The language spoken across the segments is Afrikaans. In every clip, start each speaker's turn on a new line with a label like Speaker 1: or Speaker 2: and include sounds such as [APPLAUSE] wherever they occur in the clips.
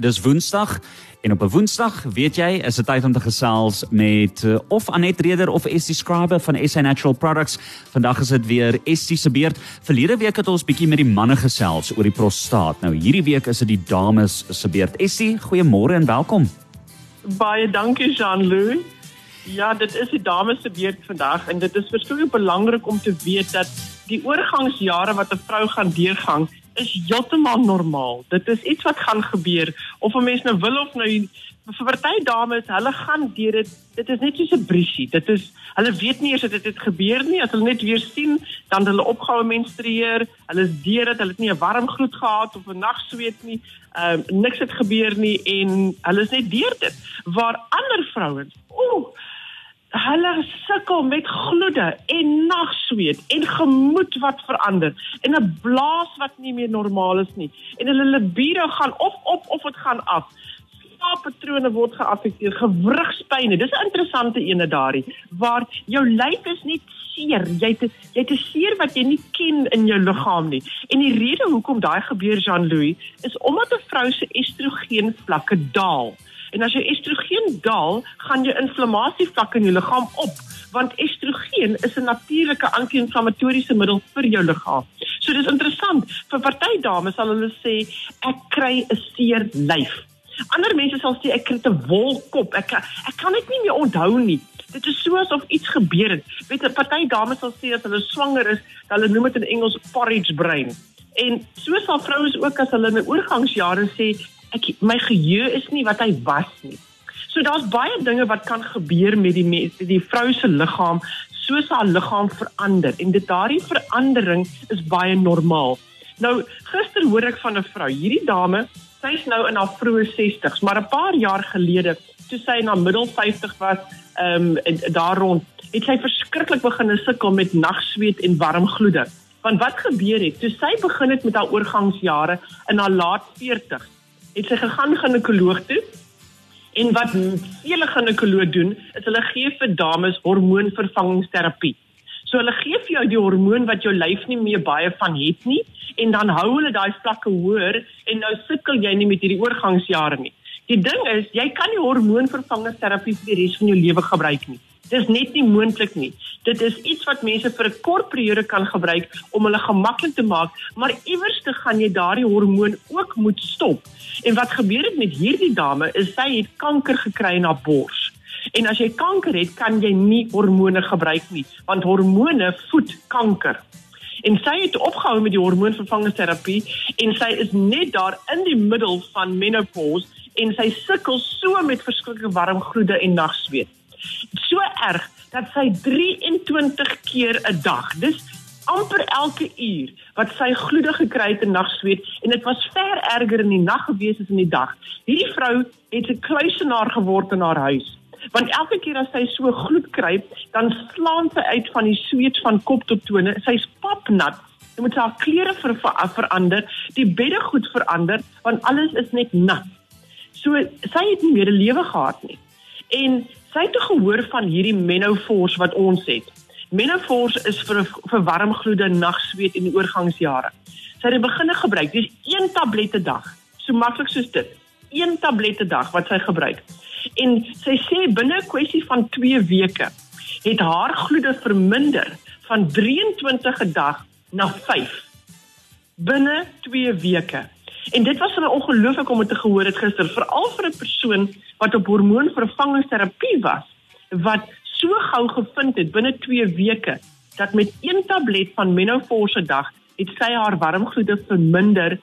Speaker 1: Dis Woensdag en op 'n Woensdag, weet jy, is dit tyd om te gesels met uh, of Anet Reder of Estie Scriber van SA Natural Products. Vandag is dit weer Estie se beurt. Verlede week het ons bietjie met die manne gesels oor die prostaat. Nou hierdie week is dit die dames se beurt. Estie, goeiemôre en welkom.
Speaker 2: Baie dankie Jean-Louis. Ja, dit is die dames se beurt vandag en dit is verskriklik belangrik om te weet dat die oorgangsjare wat 'n vrou gaan deurgang is heeltemal normaal. Dit is iets wat gaan gebeur of 'n mens nou wil of nou vir party dames, hulle gaan deur dit. Dit is net soos 'n briesie. Dit is hulle weet nie eers dat dit het gebeur nie. As hulle net weer sien, dan hulle opgehoue menstrueer. Hulle is deur dit. Hulle het nie 'n warm gloed gehad of 'n nagsweet nie. Ehm uh, niks het gebeur nie en hulle is net deur dit. Waar ander vrouens, ooh hulle sukkel met gloede en nagsweet en gemoed wat verander en 'n blaas wat nie meer normaal is nie. En hulle libido gaan of op of dit gaan af. Slaappatrone word geaffekteer gewrigspyne. Dis 'n interessante ene daarin waar jou lyf is nie seer. Jy het jy het 'n seer wat jy nie ken in jou liggaam nie. En die rede hoekom daai gebeur Jean-Louis is omdat 'n vrou se estrogen vlakke daal En as jou estrogen daal, gaan jou inflammasievlakke in jou liggaam op, want estrogen is 'n natuurlike anti-inflammatoriese middel vir jou liggaam. So dis interessant. Vir party dames sal hulle sê ek kry 'n seer lyf. Ander mense sal sê ek kry 'n wolkop. Ek ek kan dit nie meer onthou nie. Dit is soos of iets gebeur het. Weet jy, party dames sal sê as hulle swanger is, hulle noem dit in Engels porridge brain. En soos al vrouens ook as hulle in 'n oorgangsjare sê ek my geheue is nie wat hy was nie. So daar's baie dinge wat kan gebeur met die mens, die vrou se liggaam soos haar liggaam verander en dit daardie verandering is baie normaal. Nou gister hoor ek van 'n vrou, hierdie dame, sy's nou in haar vroeë 60s, maar 'n paar jaar gelede toe sy in haar middel 50 was, ehm um, daar rond, het sy verskriklik begin sukkel met nagsweet en warm gloede. Want wat gebeur het? Toe sy begin het met haar oorgangsjare in haar laat 40s, het sy gegaan ginekoloog toe. En wat vele ginekoloë doen, is hulle gee vir dames hormoonvervangingsterapie. So hulle gee vir jou die hormoon wat jou lyf nie meer baie van het nie en dan hou hulle daai vlakke hoër en nou sukkel jy nie met hierdie oorgangsjare nie. Die ding is, jy kan nie hormoonvervangingsterapie vir die res van jou lewe gebruik nie. Dis net nie moontlik nie. Dit is iets wat mense vir 'n kort periode kan gebruik om hulle gemaklik te maak, maar iewers te gaan jy daardie hormoon ook moet stop. En wat gebeur het met hierdie dame is sy het kanker gekry in haar bors. En as jy kanker het, kan jy nie hormone gebruik nie, want hormone voed kanker. En sy het opgehou met die hormoonvervangingsterapie en sy is net daar in die middel van menopause en sy sukkel so met verskriklike warm gloede en nagsweet so erg dat sy 23 keer 'n dag, dis amper elke uur wat sy gloede gekry het in nagsweet en dit was ver erger in die nag gewees as in die dag. Hierdie vrou het 'n kluisenaar geword in haar huis. Want elke keer as sy so gloed kry, dan slaan sy uit van die sweet van kop tot tone. Sy's papnat. Sy moet haar klere ver verander, die beddegoed verander want alles is net nat. So sy het nie meer 'n lewe gehad nie. En sy het gehoor van hierdie menopause wat ons het. Menopause is vir vir warm gloede nagsweet in die oorgangsjare. Sy het begine gebruik, dis een tablet 'n dag. So maklik soos dit. Een tablet 'n dag wat sy gebruik. En sy sê binne 'n kwessie van 2 weke het haar gloede verminder van 23 'n dag na 5 binne 2 weke. En dit was vir my ongelooflik om dit te gehoor het gister, veral vir 'n persoon wat op hormoonvervangingsterapie was wat so gou gevind het binne 2 weke dat met een tablet van menopause dag het sy haar warmgloede verminder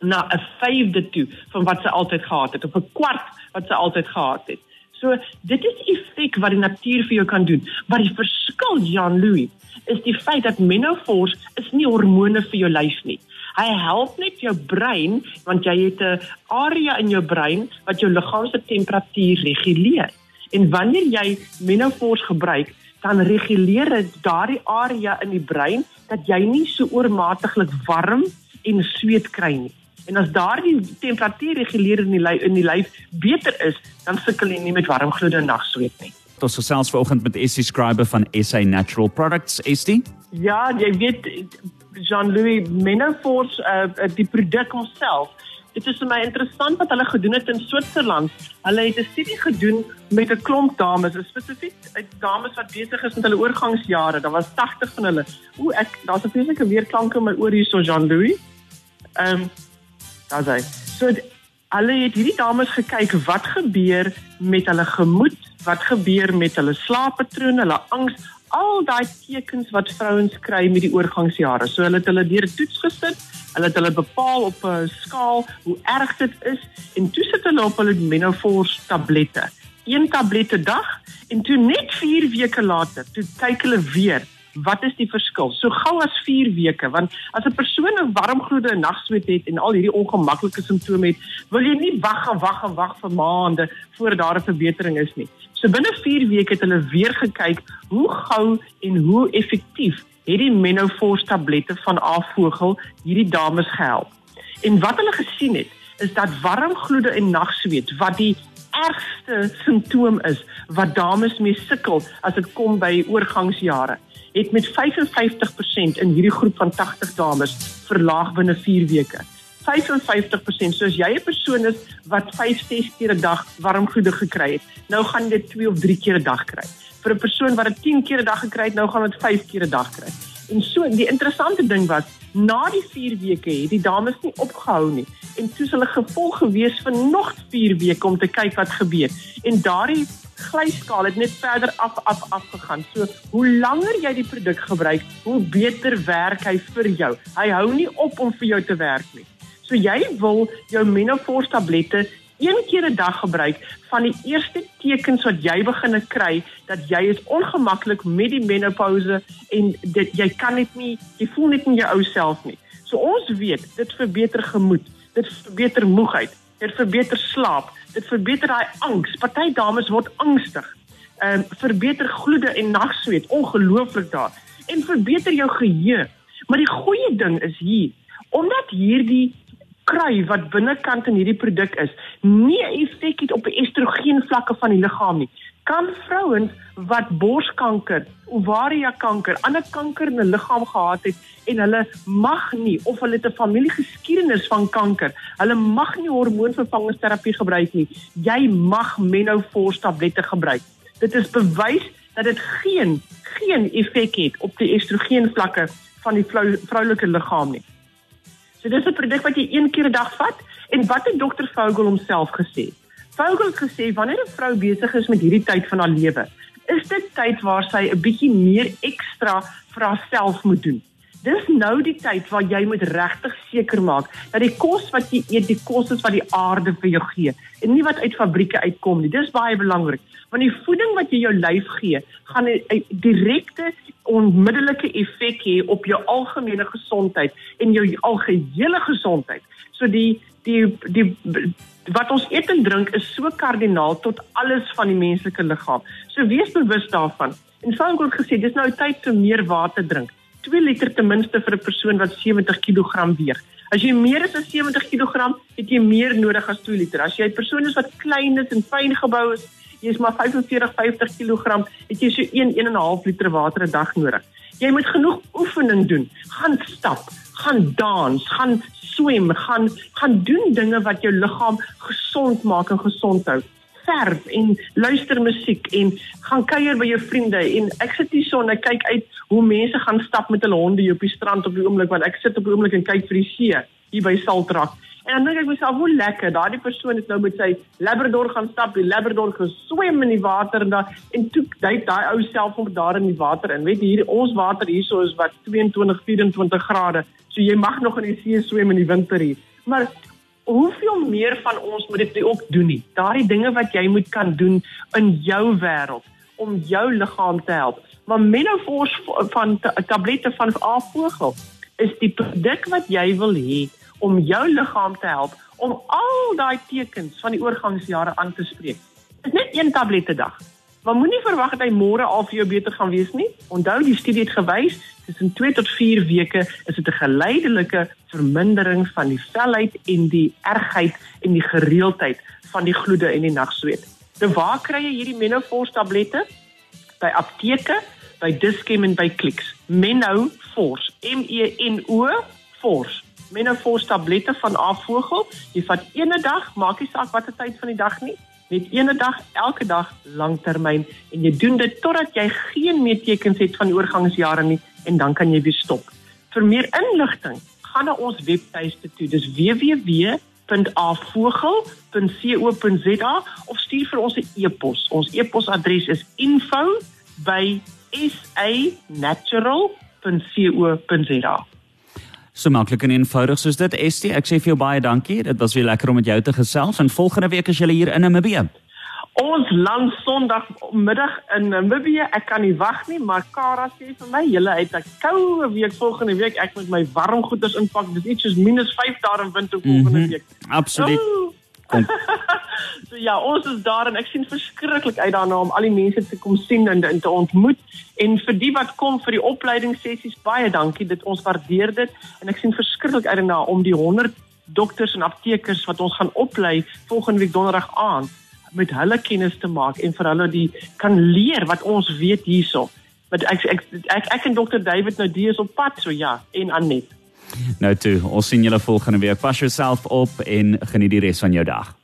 Speaker 2: na 'n vyfde toe van wat sy altyd gehad het of 'n kwart wat sy altyd gehad het. So dit is effek wat die natuur vir jou kan doen. Maar die verskil Jean Louis is die feit dat menopause is nie hormone vir jou lyf nie. Hy help net jou brein want jy het 'n area in jou brein wat jou liggaam se temperatuur reguleer. En wanneer jy menopause gebruik, dan reguleer dit daardie area in die brein dat jy nie so oormatiglik warm en sweet kry nie. En as daardie temperatuur reguleer in die lyf in die lyf beter is, dan sukkel jy nie met warm gloede en nagsweet nie.
Speaker 1: Ons gesels vanoggend met Essie Scriber van SA Natural Products. Essie?
Speaker 2: Ja, jy weet Jean-Louis menopause uh, die produk homself Dit is vir my interessant wat hulle gedoen het in Switserland. Hulle het 'n studie gedoen met 'n klomp dames, spesifiek dames wat besig is met hulle oorgangsjare. Daar was 80 van hulle. Ooh, ek daar's 'n feeslike weerklank in my oor hierso Jean-Louis. Ehm um, daar's hy. So het hierdie dames gekyk wat gebeur met hulle gemoed, wat gebeur met hulle slaappatrone, hulle angs, al daai tekens wat vrouens kry met die oorgangsjare. So hulle het hulle deur 'n toets gesit Hulle het hulle bepaal op 'n skaal hoe erg dit is en toe sit hulle op hulle menopause tablette. Een tablet 'n dag en toe net 4 weke later, toe kyk hulle weer wat is die verskil? So gou as 4 weke, want as 'n persoon 'n warm gloede nagsweet het en al hierdie ongemaklike simptome het, wil jy nie wag en wag en wag vir maande voor daar 'n verbetering is nie. So binne 4 weke het hulle weer gekyk hoe gou en hoe effektief het die menopause tablette van Avogel hierdie dames gehelp. En wat hulle gesien het, is dat warm gloede en nagsweet wat die ergste simptoom is wat dames mee sukkel as dit kom by oorgangsjare, het met 55% in hierdie groep van 80 dames verlaag binne 4 weke. 55%. So as jy 'n persoon is wat 5, 6 keer 'n dag warm gloede gekry het, nou gaan jy dit 2 of 3 keer 'n dag kry vir 'n persoon wat dit 10 keer 'n dag gekry het, nou gaan dit 5 keer 'n dag kry. En so die interessante ding was, na die 4 weke het die dames nie opgehou nie en toe hulle gevolg gewees vir nog 4 weke om te kyk wat gebeur. En daardie glyskaal het net verder af af af gegaan. So hoe langer jy die produk gebruik, hoe beter werk hy vir jou. Hy hou nie op om vir jou te werk nie. So jy wil jou menopause tablette een keer 'n dag gebruik van die eerste tekens wat jy begin kry dat jy is ongemaklik met die menopouse en dit jy kan net nie jy voel net nie jou ou self nie. So ons weet dit verbeter gemoed, dit verbeter moegheid, dit verbeter slaap, dit verbeter daai angs. Party dames word angstig. Ehm um, verbeter gloede en nagsweet ongelooflik daar en verbeter jou geheue. Maar die goeie ding is hier omdat hierdie kry wat binnekant in hierdie produk is, nie 'n effek het op die estrogen vlakke van die liggaam nie. Kan vrouens wat borskanker, ovaria kanker, ander kanker in 'n liggaam gehad het en hulle mag nie of hulle het 'n familiegeskiedenis van kanker, hulle mag nie hormoonvervangingsterapie gebruik nie. Jy mag menopause tablette gebruik. Dit is bewys dat dit geen geen effek het op die estrogen vlakke van die vrou, vroulike liggaam nie. So dis 'n produk wat jy een keer 'n dag vat en wat het dokter Vogel homself gesê? Vogel gesê wanneer 'n vrou besig is met hierdie tyd van haar lewe, is dit tyd waar sy 'n bietjie meer ekstra vir haarself moet doen. Dis nou die tyd waar jy moet regtig seker maak dat die kos wat jy eet, die kos is wat die aarde vir jou gee en nie wat uit fabrieke uitkom nie. Dis baie belangrik want die voeding wat jy jou lyf gee, gaan 'n direkte onmiddellike effek hê op jou algemene gesondheid en jou algehele gesondheid. So die die die wat ons eet en drink is so kardinaal tot alles van die menslike liggaam. So wees bewus daarvan. En sou ek ook gesê dis nou tyd vir meer water drink. 2 liter ten minste vir 'n persoon wat 70 kg weeg. As jy meer as 70 kg, het jy meer nodig as 2 liter. As jy 'n persoon is wat klein is en fyn gebou is, jy is maar 45 50 kg, het jy so 1 1 en 'n half liter water 'n dag nodig. Jy moet genoeg oefening doen. Gaan stap, gaan dans, gaan swem, gaan gaan doen dinge wat jou liggaam gesond maak en gesond hou. Verf en luister musiek en gaan kuier by jou vriende en ek sit hier son en ek kyk uit hoe mense gaan stap met hulle honde hier op die strand op die oomblik want ek sit op die oomblik en kyk vir die see hier by Saltrak. En dan dink ek myself, hoe lekker, daardie persoon het nou met sy Labrador gaan stap, die Labrador geswem in die water en dan en toe daai daai ou self om daar in die water in. Weet hier ons water hierso is wat 22, 24 grade. So jy mag nog in die see swem in die winter hier. Maar hoeveel meer van ons moet dit ook doen nie. Daardie dinge wat jy moet kan doen in jou wêreld om jou liggaam te help. Maar menopause van tablette van Avogel is die produk wat jy wil hê om jou liggaam te help om al daai tekens van die oorgangsjare aan te spreek. Dit is net een tablet per dag. Maar moenie verwag dat hy môre al vir jou beter gaan wees nie. Onthou die studie het gewys tussen 2 tot 4 weke is dit 'n geleidelike vermindering van die velheid en die ergheid en die gereeldheid van die gloede en die nagsweet. Nou waar kry jy hierdie Menopause tablette? By apteke, by Dischem en by Clicks. Menopause, M E N O Force menopause tablette van Avogel. Jy vat ene dag, maak nie saak watter tyd van die dag nie, net ene dag elke dag langtermyn en jy doen dit totdat jy geen meer tekens het van die oorgangsjare nie en dan kan jy weer stop. Vir meer inligting, gaan na ons webtuiste toe. Dis www.avogel.co.za of stuur vir ons 'n e-pos. Ons e-posadres is info@sanatural.co.za.
Speaker 1: So maklik en eenvoudig soos dit. Estie, ek sê vir jou baie dankie. Dit was weer lekker om met jou te gesels en volgende week is jy hier in Namibië.
Speaker 2: Ons land Sondagmiddag in Namibië. Ek kan nie wag nie, maar Kara sê vir my, julle het 'n koue week volgende week. Ek moet my warm goeders inpak. Dis iets soos -5 daar in winter volgende mm -hmm. week.
Speaker 1: Absoluut. Kom. [LAUGHS]
Speaker 2: so ja, ons is daar en ek sien verskriklik uit daarna om al die mense te kom sien en, en te ontmoet. En vir die wat kom vir die opleidingssessies, baie dankie. Dit ons waardeer dit en ek sien verskriklik uit daarna om die 100 dokters en aptekers wat ons gaan oplei volgende week donderdag aand met hulle kennis te maak en vir hulle die kan leer wat ons weet hierso. Want ek ek ek, ek en dokter David nou die is op pad so ja en Anet.
Speaker 1: Nou toe, ons sien julle volgende week. Pas jouself op en geniet die res van jou dag.